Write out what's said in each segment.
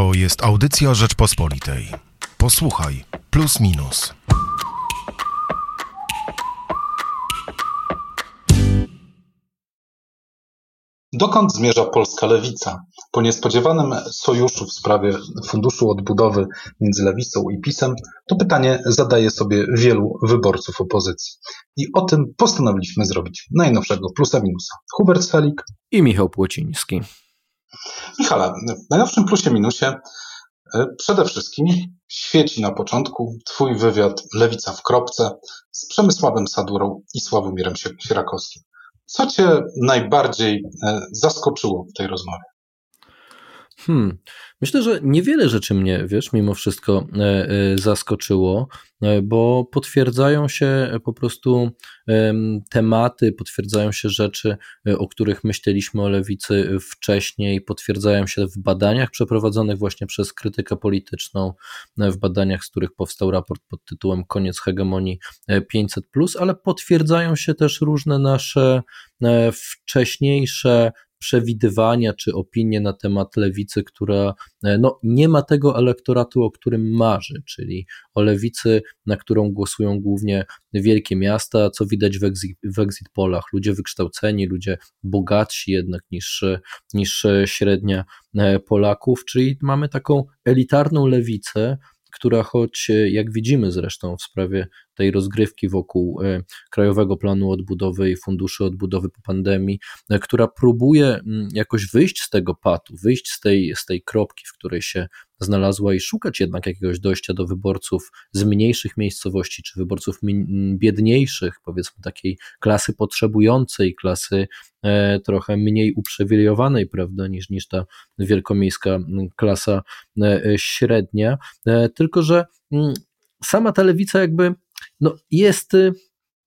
To jest audycja Rzeczpospolitej. Posłuchaj, plus minus. Dokąd zmierza polska lewica? Po niespodziewanym sojuszu w sprawie Funduszu Odbudowy między lewicą i PiSem, to pytanie zadaje sobie wielu wyborców opozycji. I o tym postanowiliśmy zrobić najnowszego plusa minusa. Hubert Felik i Michał Płociński. Michale, w najnowszym plusie minusie e, przede wszystkim świeci na początku Twój wywiad Lewica w kropce z Przemysławem Sadurą i Sławomirem Sierakowskim. Co Cię najbardziej e, zaskoczyło w tej rozmowie? Hmm. Myślę, że niewiele rzeczy mnie, wiesz, mimo wszystko e, e, zaskoczyło, bo potwierdzają się po prostu tematy, potwierdzają się rzeczy, o których myśleliśmy o lewicy wcześniej, potwierdzają się w badaniach przeprowadzonych właśnie przez krytykę polityczną, w badaniach, z których powstał raport pod tytułem Koniec hegemonii 500, ale potwierdzają się też różne nasze wcześniejsze przewidywania czy opinie na temat lewicy, która e, no, nie ma tego elektoratu, o którym marzy, czyli o lewicy, na którą głosują głównie wielkie miasta, co widać w exit, w exit polach. Ludzie wykształceni, ludzie bogatsi jednak niż, niż średnia e, Polaków, czyli mamy taką elitarną lewicę, która choć, e, jak widzimy zresztą w sprawie tej rozgrywki wokół e, Krajowego Planu Odbudowy i Funduszy Odbudowy po pandemii, e, która próbuje mm, jakoś wyjść z tego patu, wyjść z tej, z tej kropki, w której się znalazła i szukać jednak jakiegoś dojścia do wyborców z mniejszych miejscowości, czy wyborców biedniejszych, powiedzmy takiej klasy potrzebującej, klasy e, trochę mniej uprzywilejowanej, prawda, niż, niż ta wielkomiejska klasa średnia. Tylko, że sama ta lewica jakby no, jest y,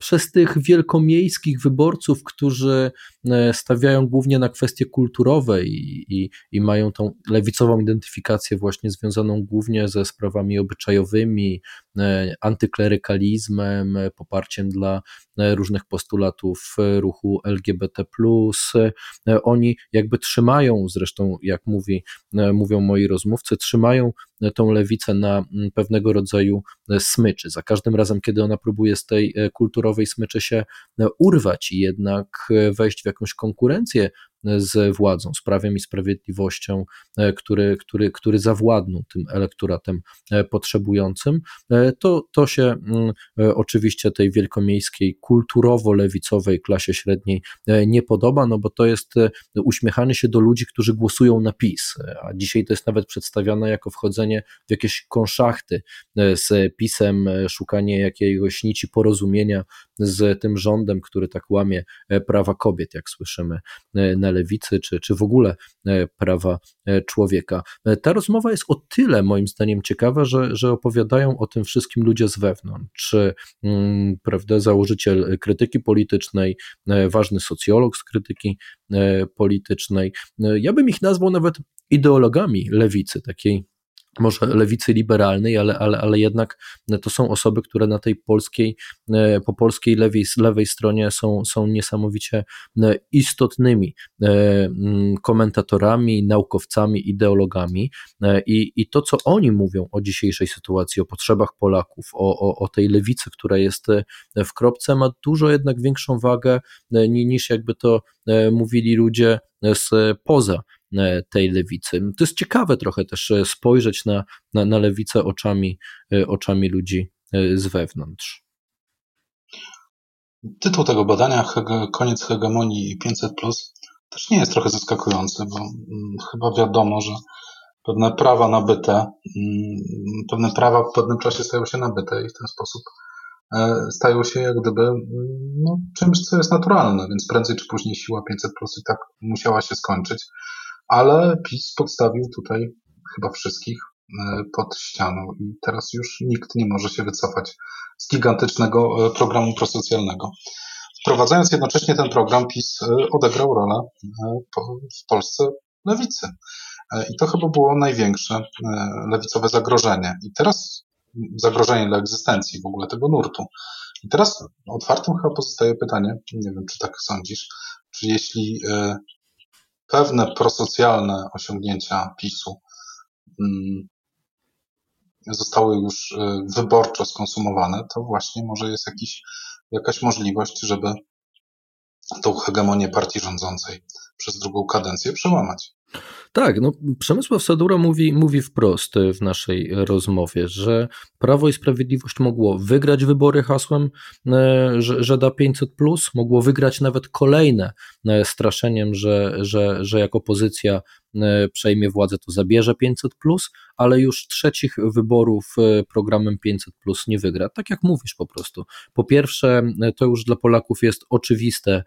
przez tych wielkomiejskich wyborców, którzy e, stawiają głównie na kwestie kulturowe i, i, i, mają tą lewicową identyfikację właśnie związaną głównie ze sprawami obyczajowymi, antyklerykalizmem, e, poparciem dla różnych postulatów ruchu LGBT. Oni jakby trzymają, zresztą jak mówi, mówią moi rozmówcy, trzymają tą lewicę na pewnego rodzaju smyczy. Za każdym razem, kiedy ona próbuje z tej kulturowej smyczy się urwać i jednak wejść w jakąś konkurencję z władzą, z prawem i sprawiedliwością, e, który, który, który zawładnął tym elektoratem e, potrzebującym, e, to, to się mm, oczywiście tej wielkomiejskiej, kulturowo-lewicowej klasie średniej nie podoba, no bo to jest uśmiechanie się do ludzi, którzy głosują na PiS, a dzisiaj to jest nawet przedstawiane jako wchodzenie w jakieś konszachty z PiSem, szukanie jakiegoś nici porozumienia z tym rządem, który tak łamie prawa kobiet, jak słyszymy na lewicy, czy, czy w ogóle e, prawa e, człowieka. E, ta rozmowa jest o tyle moim zdaniem ciekawa, że, że opowiadają o tym wszystkim ludzie z wewnątrz. Czy, mm, prawda, założyciel krytyki politycznej, ważny socjolog z krytyki politycznej. Ja bym ich nazwał nawet ideologami lewicy, takiej może lewicy liberalnej, ale, ale, ale jednak to są osoby, które na tej polskiej, e, po polskiej lewej, lewej stronie są, są niesamowicie e, istotnymi e, mm, komentatorami, naukowcami, ideologami i, i to, co oni mówią o dzisiejszej sytuacji, o potrzebach Polaków, o, o, o tej lewicy, która jest w kropce, ma dużo jednak większą wagę niż jakby to mówili ludzie spoza E, tej lewicy. To jest ciekawe trochę też e, spojrzeć na, na, na lewicę oczami, e, oczami ludzi z wewnątrz. Tytuł tego badania, Koniec hegemonii 500, też nie jest trochę zaskakujący, bo mm, chyba wiadomo, że pewne prawa nabyte, mm, pewne prawa w pewnym czasie stają się nabyte i w ten sposób stają się jak gdyby mm, no, czymś, co jest naturalne, więc prędzej czy później siła 500 plus tak musiała się skończyć ale PiS podstawił tutaj chyba wszystkich e, pod ścianą i teraz już nikt nie może się wycofać z gigantycznego e, programu prosocjalnego. Wprowadzając jednocześnie ten program, PiS e, odegrał rolę w Polsce lewicy. I to chyba było największe lewicowe zagrożenie. I teraz zagrożenie dla egzystencji w ogóle tego nurtu. I teraz otwartym chyba pozostaje pytanie, nie wiem, czy tak sądzisz, czy jeśli pewne prosocjalne osiągnięcia PiSu mm, zostały już wyborczo skonsumowane, to właśnie może jest jakiś, jakaś możliwość, żeby tą hegemonię partii rządzącej przez drugą kadencję przełamać. Tak, no Przemysław Sadura mówi, mówi wprost w naszej rozmowie, że Prawo i Sprawiedliwość mogło wygrać wybory hasłem, e, że, że da 500, plus, mogło wygrać nawet kolejne e, straszeniem, że, że, że jak opozycja e, przejmie władzę, to zabierze 500, plus, ale już trzecich wyborów programem 500 plus nie wygra. Tak jak mówisz po prostu. Po pierwsze, to już dla Polaków jest oczywiste,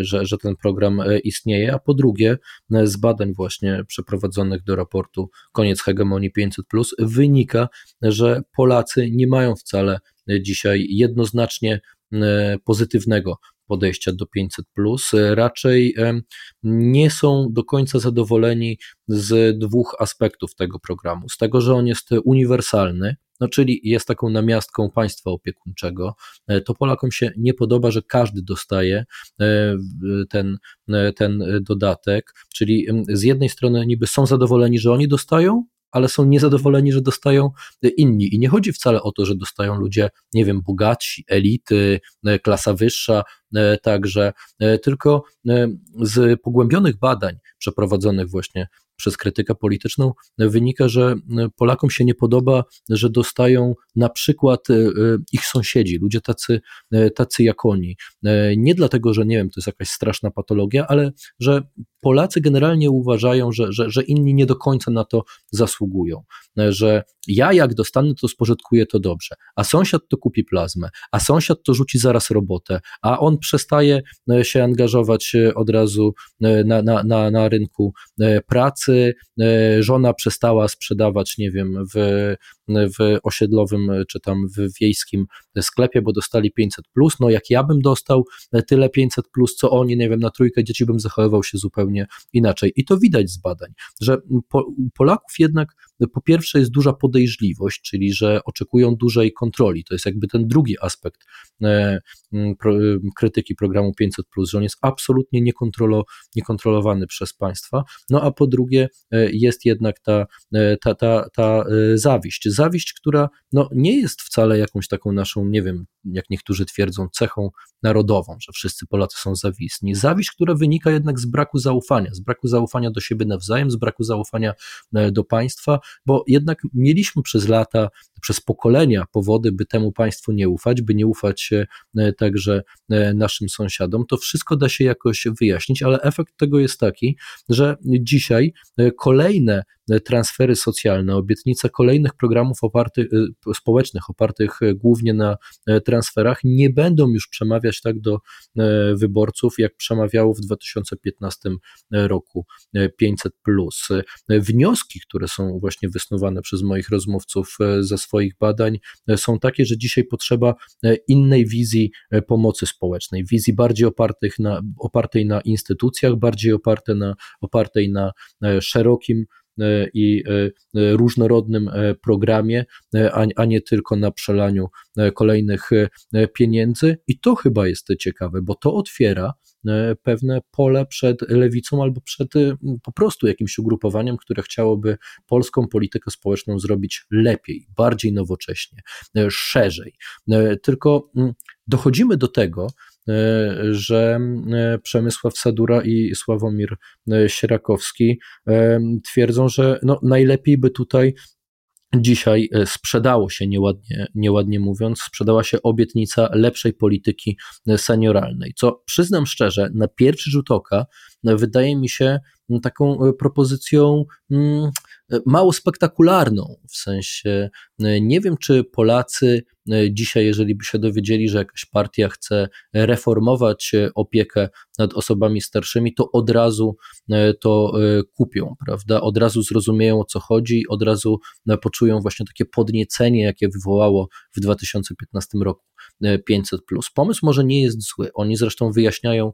że, że ten program istnieje, a po drugie, z badań właśnie przeprowadzonych do raportu Koniec hegemonii 500, wynika, że Polacy nie mają wcale dzisiaj jednoznacznie e, pozytywnego podejścia do 500, raczej e, nie są do końca zadowoleni z dwóch aspektów tego programu. Z tego, że on jest uniwersalny, no czyli jest taką namiastką państwa opiekuńczego, e, to Polakom się nie podoba, że każdy dostaje ten, ten dodatek, czyli z jednej strony niby są zadowoleni, że oni dostają, ale są niezadowoleni, że dostają inni. I nie chodzi wcale o to, że dostają ludzie, nie wiem, bogaci, elity, e, klasa wyższa, e, także, e, tylko z pogłębionych badań przeprowadzonych właśnie przez krytykę polityczną wynika, że Polakom się nie podoba, że dostają na przykład e, e, ich sąsiedzi, ludzie tacy, e, tacy jak oni. Nie dlatego, że nie wiem, to jest jakaś straszna patologia, ale że Polacy generalnie uważają, że, że, że inni nie do końca na to zasługują, że ja jak dostanę, to spożytkuję to dobrze, a sąsiad to kupi plazmę, a sąsiad to rzuci zaraz robotę, a on przestaje się angażować od razu na, na, na, na rynku pracy, żona przestała sprzedawać, nie wiem, w w osiedlowym czy tam w wiejskim sklepie, bo dostali 500 plus. No jak ja bym dostał tyle 500 plus, co oni, nie wiem, na trójkę dzieci bym zachowywał się zupełnie inaczej. I to widać z badań, że u Polaków jednak po pierwsze jest duża podejrzliwość, czyli że oczekują dużej kontroli. To jest jakby ten drugi aspekt e, krytyki programu 500, że on jest absolutnie niekontrolo, niekontrolowany przez państwa. No a po drugie e, jest jednak ta, e, ta, ta, ta zawiść zawiść, która no, nie jest wcale jakąś taką naszą, nie wiem, jak niektórzy twierdzą, cechą narodową, że wszyscy Polacy są zawistni. Zawiść, która wynika jednak z braku zaufania, z braku zaufania do siebie nawzajem, z braku zaufania e, do państwa, bo jednak mieliśmy przez lata, przez pokolenia powody, by temu państwu nie ufać, by nie ufać e, także e, naszym sąsiadom. To wszystko da się jakoś wyjaśnić, ale efekt tego jest taki, że dzisiaj kolejne transfery socjalne, obietnice kolejnych programów opartych, społecznych, opartych głównie na transferach, nie będą już przemawiać tak do e, wyborców, jak przemawiało w 2015 roku 500. E, wnioski, które są właśnie wysnuwane przez moich rozmówców e, ze swoich badań, są takie, że dzisiaj potrzeba innej wizji pomocy społecznej, wizji bardziej opartych na, opartej na instytucjach, bardziej oparte na, opartej na szerokim E, i e, różnorodnym e, programie, a nie tylko na przelaniu kolejnych pieniędzy. I to chyba jest ciekawe, bo to otwiera pewne pole przed lewicą albo przed po prostu jakimś ugrupowaniem, które chciałoby polską politykę społeczną zrobić lepiej, bardziej nowocześnie, szerzej. Tylko dochodzimy do tego, E, że e, Przemysław Sadura i Sławomir e, Sierakowski twierdzą, że no najlepiej by tutaj Dzisiaj sprzedało się, nieładnie, nieładnie mówiąc, sprzedała się obietnica lepszej polityki senioralnej, co przyznam szczerze, na pierwszy rzut oka wydaje mi się taką propozycją mało spektakularną, w sensie nie wiem, czy Polacy dzisiaj, jeżeli by się dowiedzieli, że jakaś partia chce reformować opiekę nad osobami starszymi, to od razu to kupią, prawda? Od razu zrozumieją o co chodzi, od razu poczują właśnie takie podniecenie, jakie wywołało w 2015 roku 500. Pomysł może nie jest zły. Oni zresztą wyjaśniają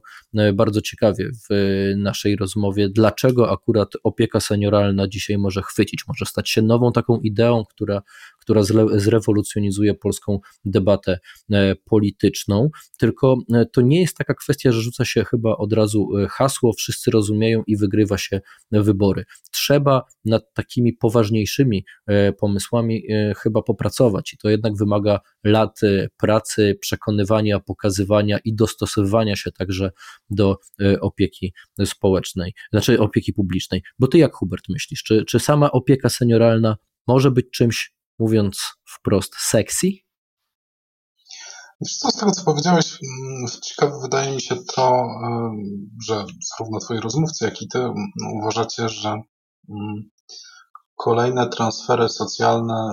bardzo ciekawie w naszej rozmowie, dlaczego akurat opieka senioralna dzisiaj może chwycić, może stać się nową taką ideą, która, która zrewolucjonizuje polską debatę polityczną, tylko to nie jest taka kwestia, że rzuca się chyba od razu hasło, wszyscy rozumieją i wygrywa się wybory. Trzeba nad takimi poważniejszymi pomysłami chyba popracować i to jednak wymaga lat pracy, przekonywania, pokazywania i dostosowywania się także do opieki społecznej, znaczy opieki publicznej. Bo ty jak Hubert myślisz, czy, czy sama opieka senioralna może być czymś, mówiąc wprost, sexy? Wiesz co, z tego co powiedziałeś, mm, ciekawe wydaje mi się to, że zarówno twoi rozmówcy, jak i ty mm, uważacie, że mm, kolejne transfery socjalne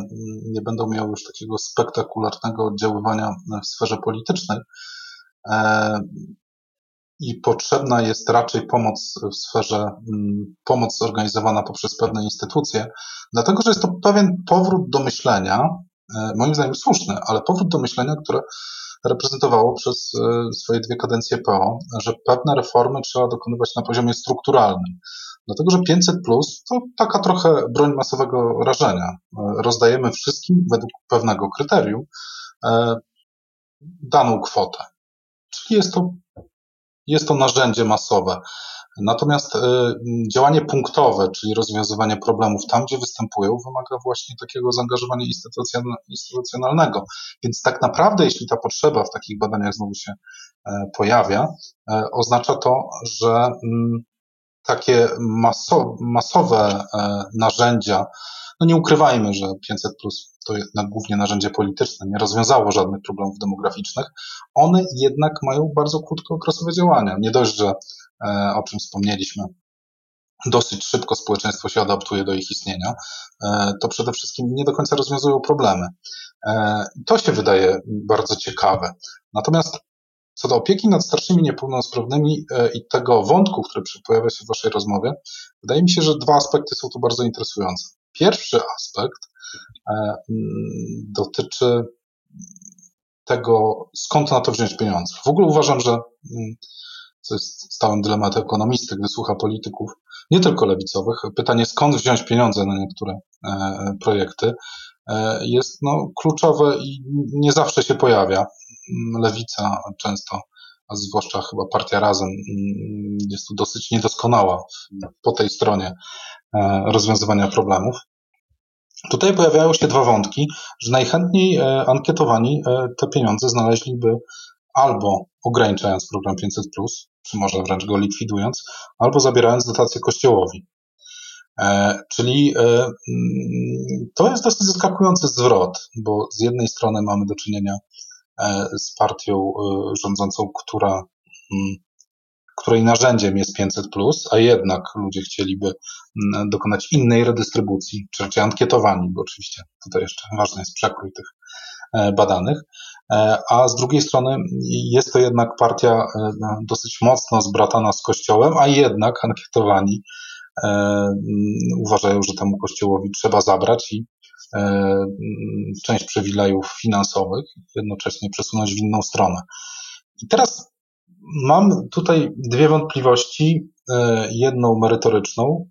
nie będą miały już takiego spektakularnego oddziaływania w sferze politycznej. I potrzebna jest raczej pomoc w sferze, mm, pomoc zorganizowana poprzez pewne instytucje, dlatego że jest to pewien powrót do myślenia, e, moim zdaniem słuszny, ale powrót do myślenia, które reprezentowało przez e, swoje dwie kadencje PO, że pewne reformy trzeba dokonywać na poziomie strukturalnym. Dlatego, że 500 plus to taka trochę broń masowego rażenia. E, rozdajemy wszystkim według pewnego kryterium daną kwotę. Czyli jest to jest to narzędzie masowe. Natomiast y, działanie punktowe, czyli rozwiązywanie problemów tam, gdzie występują, wymaga właśnie takiego zaangażowania instytucjonalnego. Więc tak naprawdę, jeśli ta potrzeba w takich badaniach znowu się e, pojawia, e, oznacza to, że takie masowe e, narzędzia, no nie ukrywajmy, że 500 plus to jednak głównie narzędzie polityczne, nie rozwiązało żadnych problemów demograficznych, one jednak mają bardzo krótkookresowe działania. Nie dość, że e, o czym wspomnieliśmy, dosyć szybko społeczeństwo się adaptuje do ich istnienia, e, to przede wszystkim nie do końca rozwiązują problemy. To się wydaje bardzo ciekawe. Natomiast co do opieki nad starszymi niepełnosprawnymi i tego wątku, który pojawia się w Waszej rozmowie, wydaje mi się, że dwa aspekty są tu bardzo interesujące. Pierwszy aspekt E, mm, dotyczy tego, skąd na to wziąć pieniądze. W ogóle uważam, że mm, co jest stałym dylematem ekonomisty, gdy słucha polityków, nie tylko lewicowych, pytanie skąd wziąć pieniądze na niektóre e, projekty e, jest no, kluczowe i nie zawsze się pojawia. Mm, lewica często, a zwłaszcza chyba partia Razem, jest tu dosyć niedoskonała po tej stronie rozwiązywania problemów. Tutaj pojawiają się dwa wątki, że najchętniej e, ankietowani e, te pieniądze znaleźliby albo ograniczając program 500, czy może wręcz go likwidując, albo zabierając dotacje kościołowi. E, czyli mm, to jest dosyć zaskakujący zwrot, bo z jednej strony mamy do czynienia z partią rządzącą, która mm, której narzędziem jest 500, a jednak ludzie chcieliby mm, dokonać innej redystrybucji, czy raczej ankietowani, bo oczywiście tutaj jeszcze ważny jest przekrój tych e, badanych. E, a z drugiej strony jest to jednak partia e, dosyć mocno zbratana z Kościołem, a jednak ankietowani uważają, że temu Kościołowi trzeba zabrać i mm, część przywilejów finansowych jednocześnie przesunąć w inną stronę. I teraz Mam tutaj dwie wątpliwości. E, jedną merytoryczną,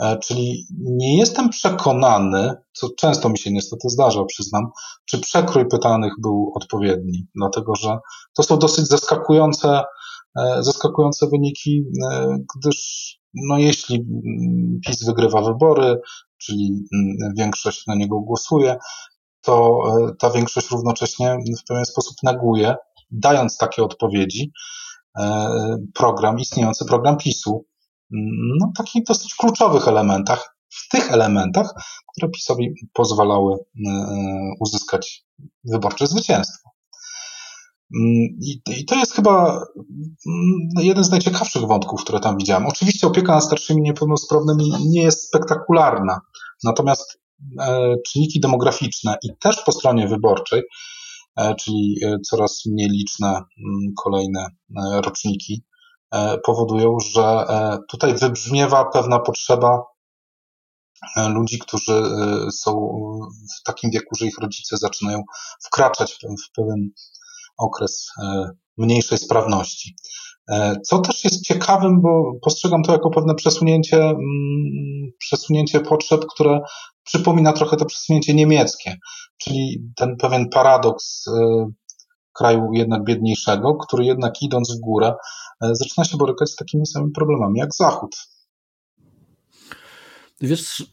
e, czyli nie jestem przekonany, co często mi się niestety zdarza, przyznam, czy przekrój pytanych był odpowiedni, dlatego że to są dosyć zaskakujące, e, zaskakujące wyniki, gdyż no jeśli mm, PiS wygrywa wybory, czyli mm, większość na niego głosuje, to ta większość równocześnie w pewien sposób neguje dając takie odpowiedzi, e, program, istniejący program PiSu, no, takich dosyć kluczowych elementach, w tych elementach, które PiSowi pozwalały e, uzyskać wyborcze zwycięstwo. Mm, I, I, to jest chyba mm, jeden z najciekawszych wątków, które tam widziałem. Oczywiście opieka nad starszymi niepełnosprawnymi nie jest spektakularna, natomiast e, czynniki demograficzne i też po stronie wyborczej E, czyli e, coraz mniej liczne mm, kolejne roczniki, powodują, że tutaj wybrzmiewa pewna potrzeba ludzi, którzy są w takim wieku, że ich rodzice zaczynają wkraczać w pewien okres mniejszej sprawności. Co też jest ciekawym, bo postrzegam to jako pewne przesunięcie, mm, przesunięcie potrzeb, które przypomina trochę to przesunięcie niemieckie, czyli ten pewien paradoks kraju jednak biedniejszego, który jednak idąc w górę zaczyna się borykać z takimi samymi problemami jak Zachód. Wiesz,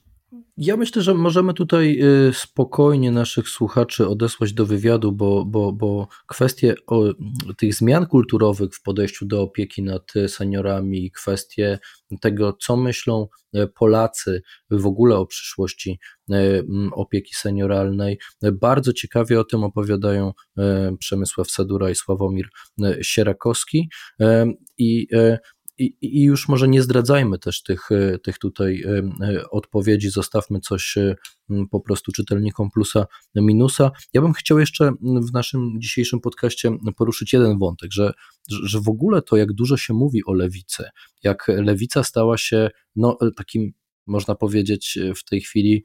ja myślę, że możemy tutaj y, spokojnie naszych słuchaczy odesłać do wywiadu, bo, bo, bo kwestie tych zmian kulturowych w podejściu do opieki nad seniorami, kwestie tego, co myślą e, Polacy w ogóle o przyszłości e, opieki senioralnej, bardzo ciekawie o tym opowiadają e, Przemysław Sadura i Sławomir Sierakowski. I i, I, już może nie zdradzajmy też tych, e, tych tutaj e, e, odpowiedzi, zostawmy coś po prostu czytelnikom plusa, minusa. Ja bym chciał jeszcze w naszym dzisiejszym podcaście poruszyć jeden wątek, że, że w ogóle to, jak dużo się mówi o lewicy, jak lewica stała się no, takim, można powiedzieć, w tej chwili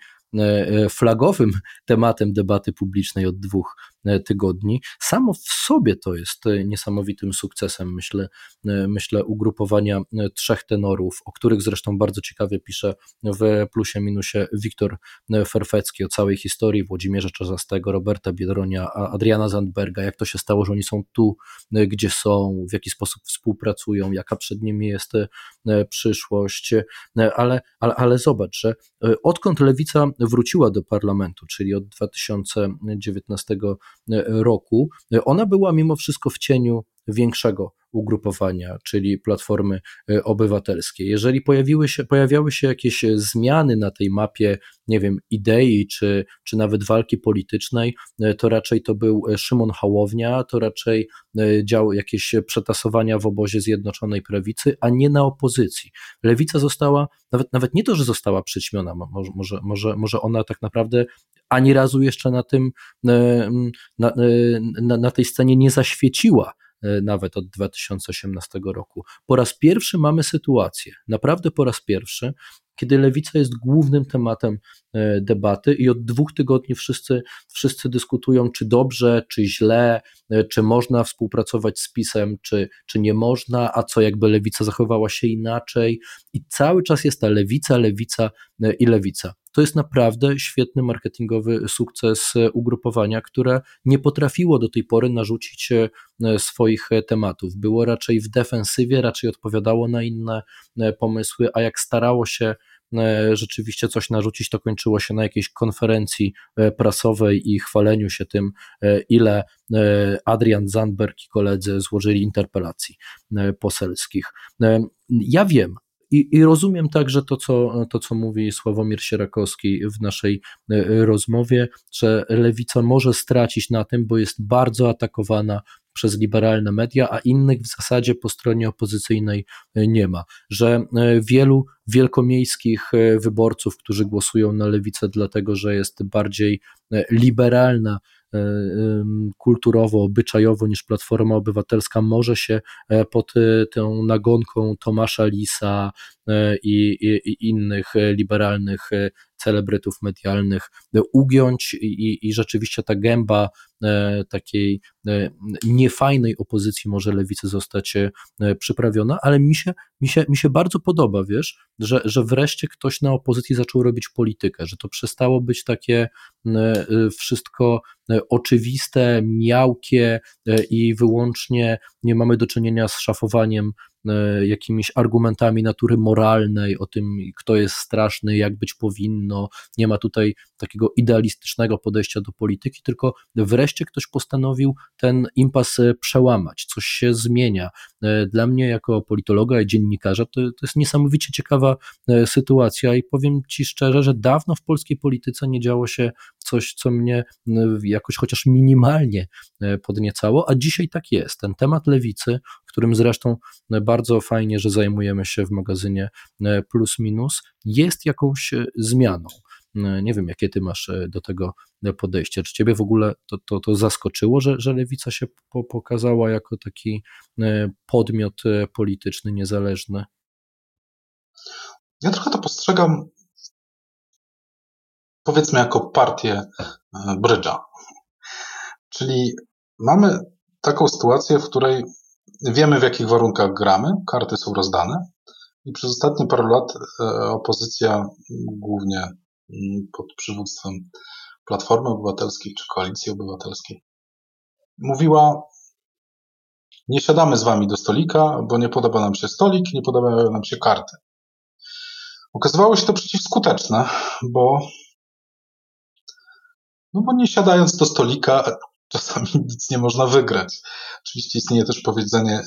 flagowym tematem debaty publicznej od dwóch tygodni. Samo w sobie to jest e, niesamowitym sukcesem, myślę, e, myślę ugrupowania trzech tenorów, o których zresztą bardzo ciekawie pisze w plusie minusie Wiktor Ferfecki o całej historii Włodzimierza Czarzastego, Roberta Biedronia, Adriana Zandberga, jak to się stało, że oni są tu, gdzie są, w jaki sposób współpracują, jaka przed nimi jest przyszłość, ale, ale, ale zobacz, że odkąd lewica wróciła do parlamentu, czyli od 2019 roku, ona była mimo wszystko w cieniu większego ugrupowania, czyli Platformy e, Obywatelskiej. Jeżeli pojawiły się, pojawiały się jakieś zmiany na tej mapie, nie wiem, idei czy, czy nawet walki politycznej, e, to raczej to był Szymon Hałownia, to raczej działy jakieś przetasowania w obozie Zjednoczonej Prawicy, a nie na opozycji. Lewica została, nawet, nawet nie to, że została przyćmiona, może, może, może, ona tak naprawdę ani razu jeszcze na tym, na, na, na tej scenie nie zaświeciła nawet od 2018 roku. Po raz pierwszy mamy sytuację, naprawdę po raz pierwszy, kiedy lewica jest głównym tematem e, debaty i od dwóch tygodni wszyscy, wszyscy dyskutują, czy dobrze, czy źle, e, czy można współpracować z PiSem, czy, czy nie można, a co jakby lewica zachowała się inaczej. I cały czas jest ta lewica, lewica i lewica. To jest naprawdę świetny marketingowy sukces ugrupowania, które nie potrafiło do tej pory narzucić e, swoich tematów. Było raczej w defensywie, raczej odpowiadało na inne e, pomysły, a jak starało się e, rzeczywiście coś narzucić, to kończyło się na jakiejś konferencji prasowej i chwaleniu się tym, ile Adrian Zandberg i koledzy złożyli interpelacji poselskich. Ja wiem, i, I, rozumiem także to co, to, co mówi Sławomir Sierakowski w naszej e, rozmowie, że lewica może stracić na tym, bo jest bardzo atakowana przez liberalne media, a innych w zasadzie po stronie opozycyjnej e, nie ma. Że e, wielu wielkomiejskich wyborców, którzy głosują na lewicę, dlatego że jest bardziej liberalna, E, kulturowo, obyczajowo niż Platforma Obywatelska może się e, pod e, tą nagonką Tomasza Lisa i, i, i innych liberalnych celebrytów medialnych ugiąć i, i rzeczywiście ta gęba e, takiej e, niefajnej opozycji może lewicy zostać e, przyprawiona, ale mi się, mi się, mi się bardzo podoba, wiesz, że, że wreszcie ktoś na opozycji zaczął robić politykę, że to przestało być takie wszystko oczywiste, miałkie i wyłącznie nie mamy do czynienia z szafowaniem E, jakimiś argumentami natury moralnej, o tym, kto jest straszny, jak być powinno. Nie ma tutaj takiego idealistycznego podejścia do polityki, tylko wreszcie ktoś postanowił ten impas e, przełamać, coś się zmienia. E, dla mnie, jako politologa i dziennikarza, to, to jest niesamowicie ciekawa sytuacja i powiem Ci szczerze, że dawno w polskiej polityce nie działo się coś, co mnie jakoś chociaż minimalnie podniecało, a dzisiaj tak jest. Ten temat lewicy, którym zresztą bardzo fajnie, że zajmujemy się w magazynie e, Plus Minus, jest jakąś e, zmianą. E, nie wiem, jakie ty masz do tego podejście. Czy ciebie w ogóle to, to, to zaskoczyło, że, że lewica się po, pokazała jako taki podmiot polityczny, niezależny? Ja trochę to postrzegam, powiedzmy, jako partię brydża. Czyli mamy taką sytuację, w której Wiemy, w jakich warunkach gramy, karty są rozdane i przez ostatnie parę lat e, opozycja, głównie pod przywództwem Platformy Obywatelskiej czy Koalicji Obywatelskiej, mówiła: Nie siadamy z wami do stolika, bo nie podoba nam się stolik, nie podobają nam się karty. Okazywało się to przeciwskuteczne, bo, no bo nie siadając do stolika, czasami nic nie można wygrać. Oczywiście istnieje też powiedzenie: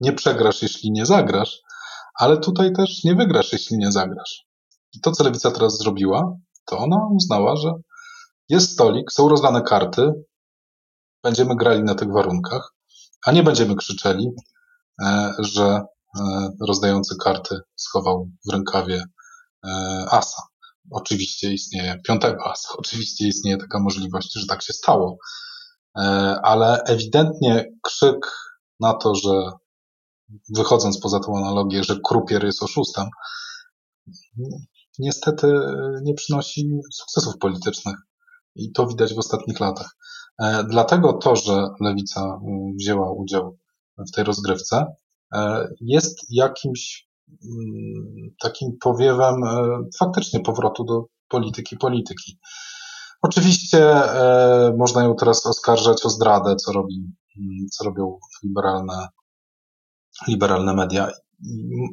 nie przegrasz, jeśli nie zagrasz, ale tutaj też nie wygrasz, jeśli nie zagrasz. I to, co lewica teraz zrobiła, to ona uznała, że jest stolik, są rozdane karty, będziemy grali na tych warunkach, a nie będziemy krzyczeli, e, że e, rozdający karty schował w rękawie e, asa. Oczywiście istnieje piątego asa, oczywiście istnieje taka możliwość, że tak się stało, ale ewidentnie krzyk na to, że wychodząc poza tą analogię, że krupier jest oszustem, niestety nie przynosi sukcesów politycznych. I to widać w ostatnich latach. E, dlatego to, że lewica e, wzięła udział w tej rozgrywce, e, jest jakimś mm, takim powiewem faktycznie powrotu do polityki polityki. Oczywiście można ją teraz oskarżać o zdradę, co, robi, mm, co robią liberalne, liberalne media.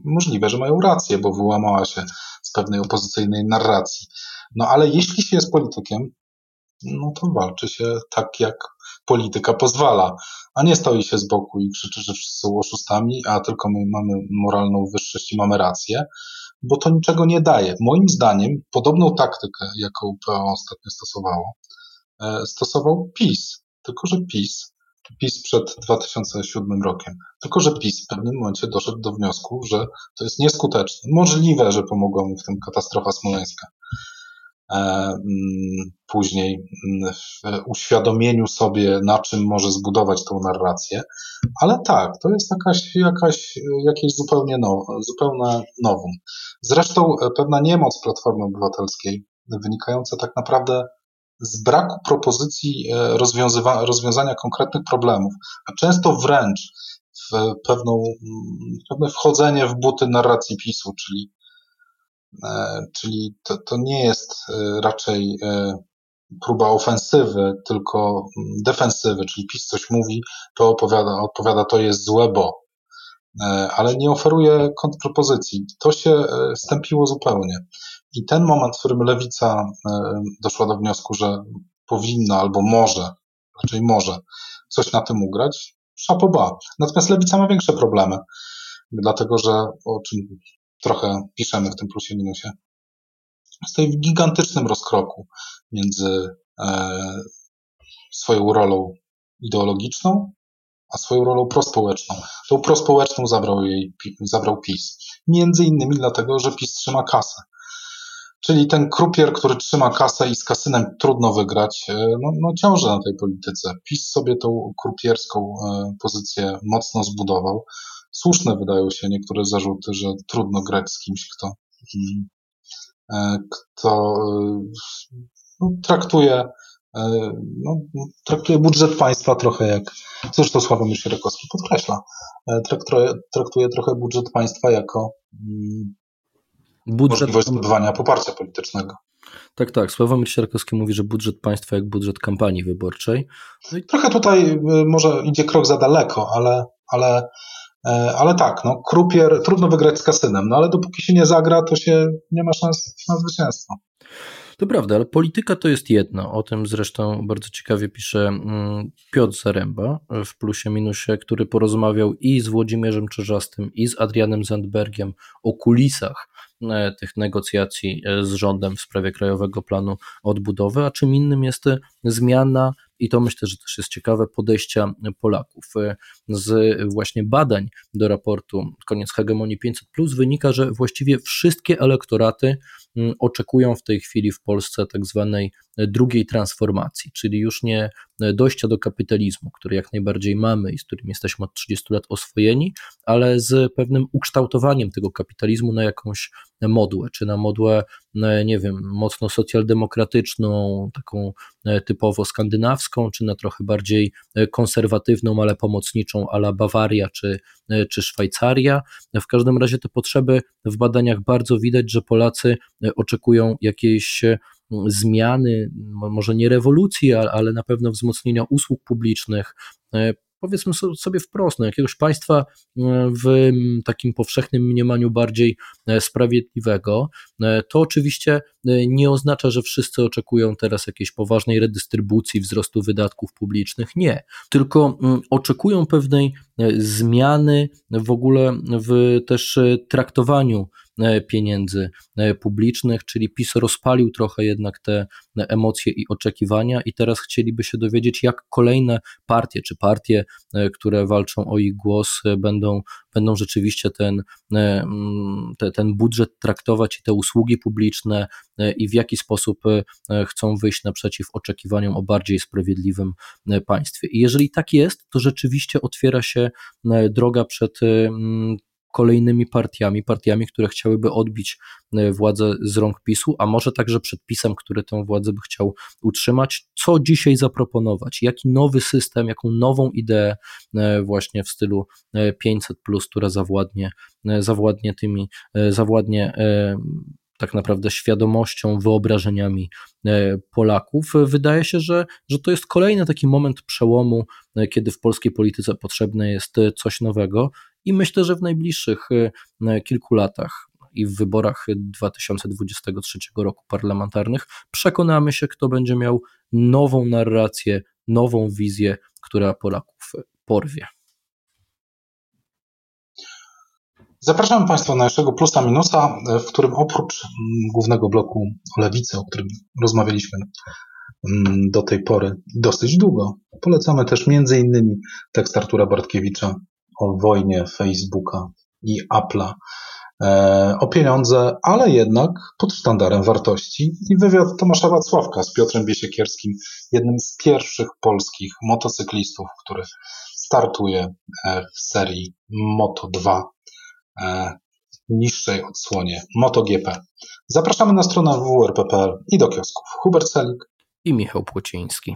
Możliwe, że mają rację, bo wyłamała się z pewnej opozycyjnej narracji. No ale jeśli się jest politykiem, no to walczy się tak, jak polityka pozwala, a nie stoi się z boku i krzyczy, że wszyscy są oszustami, a tylko my mamy moralną wyższość i mamy rację, bo to niczego nie daje. Moim zdaniem podobną taktykę, jaką PO ostatnio stosowało, e, stosował PiS, tylko że PiS, PiS przed 2007 rokiem, tylko że PiS w pewnym momencie doszedł do wniosku, że to jest nieskuteczne. Możliwe, że pomogła mu w tym katastrofa smoleńska, później mm, w uświadomieniu sobie, na czym może zbudować tą narrację, ale tak, to jest jakaś, jakaś, jakieś zupełnie nowe, zupełne nowum. Zresztą e, pewna niemoc Platformy Obywatelskiej, wynikająca tak naprawdę z braku propozycji e, rozwiązania konkretnych problemów, a często wręcz w pewną, mm, pewne wchodzenie w buty narracji PiSu, czyli E, czyli to, to nie jest e, raczej e, próba ofensywy, tylko defensywy, czyli PiS coś mówi, to opowiada, odpowiada to jest złe, bo, ale nie oferuje kontrpropozycji. To się stępiło zupełnie. I ten moment, w którym lewica doszła do wniosku, że powinna albo może, raczej może, coś na tym ugrać, szapoba. Natomiast lewica ma większe problemy, dlatego że, o czym trochę piszemy w tym plusie minusie, stoi w gigantycznym rozkroku między e, swoją rolą ideologiczną, a swoją rolą prospołeczną. Tą prospołeczną zabrał jej zabrał PiS. Między innymi dlatego, że PiS trzyma kasę. Czyli ten krupier, który trzyma kasę i z kasynem trudno wygrać, e, no, no ciąży na tej polityce. PiS sobie tą krupierską e, pozycję mocno zbudował. Słuszne wydają się niektóre zarzuty, że trudno grać z kimś, kto, mm, e, kto e, no, traktuje, e, no, traktuje budżet państwa trochę jak, zresztą Sławomir Sierakowski podkreśla, traktuje, traktuje trochę budżet państwa jako mm, budżet... możliwość zdobywania poparcia politycznego. Tak, tak. Sławomir Sierakowski mówi, że budżet państwa jak budżet kampanii wyborczej. No i... Trochę tutaj może idzie krok za daleko, ale, ale ale tak, no, krupier, trudno wygrać z kasynem, no ale dopóki się nie zagra, to się nie ma szans na zwycięstwo. To prawda, ale polityka to jest jedno. O tym zresztą bardzo ciekawie pisze mm, Piotr Zaręba w Plusie Minusie, który porozmawiał i z Włodzimierzem Czerzastym, i z Adrianem Zandbergiem o kulisach e, tych negocjacji e, z rządem w sprawie Krajowego Planu Odbudowy, a czym innym jest zmiana i to myślę, że też jest ciekawe podejścia Polaków. Z właśnie badań do raportu Koniec Hegemonii 500 wynika, że właściwie wszystkie elektoraty oczekują w tej chwili w Polsce tak zwanej drugiej transformacji, czyli już nie dojścia do kapitalizmu, który jak najbardziej mamy i z którym jesteśmy od 30 lat oswojeni, ale z pewnym ukształtowaniem tego kapitalizmu na jakąś modłę, czy na modłę, nie wiem, mocno socjaldemokratyczną, taką e, typowo skandynawską, czy na trochę bardziej e, konserwatywną, ale pomocniczą, ala Bawaria, czy czy Szwajcaria. W każdym razie te potrzeby w badaniach bardzo widać, że Polacy oczekują jakiejś zmiany, może nie rewolucji, ale na pewno wzmocnienia usług publicznych, powiedzmy sobie wprost, no, jakiegoś państwa e, w takim powszechnym mniemaniu bardziej e, sprawiedliwego, e, to oczywiście nie oznacza, że wszyscy oczekują teraz jakiejś poważnej redystrybucji, wzrostu wydatków publicznych. Nie, tylko oczekują pewnej zmiany w ogóle w też traktowaniu pieniędzy e, publicznych, czyli PiS rozpalił trochę jednak te emocje i oczekiwania i teraz chcieliby się dowiedzieć, jak kolejne partie, czy partie, e, które walczą o ich głos, będą, będą rzeczywiście ten, te, ten budżet traktować i te usługi publiczne i w jaki sposób chcą wyjść naprzeciw oczekiwaniom o bardziej sprawiedliwym państwie. I jeżeli tak jest, to rzeczywiście otwiera się droga przed kolejnymi partiami, partiami, które chciałyby odbić e, władzę z rąk PiSu, a może także przed PiSem, który tę władzę by chciał utrzymać. Co dzisiaj zaproponować? Jaki nowy system, jaką nową ideę e, właśnie w stylu 500, e, która zawładnie, zawładnie tymi, zawładnie tak naprawdę świadomością, wyobrażeniami Polaków. Wydaje się, że, że to jest kolejny taki moment przełomu, kiedy w polskiej polityce potrzebne jest coś nowego i myślę, że w najbliższych e, kilku latach i w wyborach 2023 roku parlamentarnych przekonamy się, kto będzie miał nową narrację, nową wizję, która Polaków porwie. Zapraszam Państwa na naszego plusa minusa, w którym oprócz mm, głównego bloku lewicy, o którym rozmawialiśmy mm, do tej pory dosyć długo, polecamy też między innymi tekst Artura Bartkiewicza o wojnie Facebooka i Apple'a e, o pieniądze, ale jednak pod sztandarem wartości. I wywiad Tomasza Wacławka z Piotrem Biesiekierskim, jednym z pierwszych polskich motocyklistów, który startuje e, w serii Moto 2 e, niższej odsłonie MotoGP. Zapraszamy na stronę www.rp.pl i do kiosków. Hubert Selik i Michał Płociński.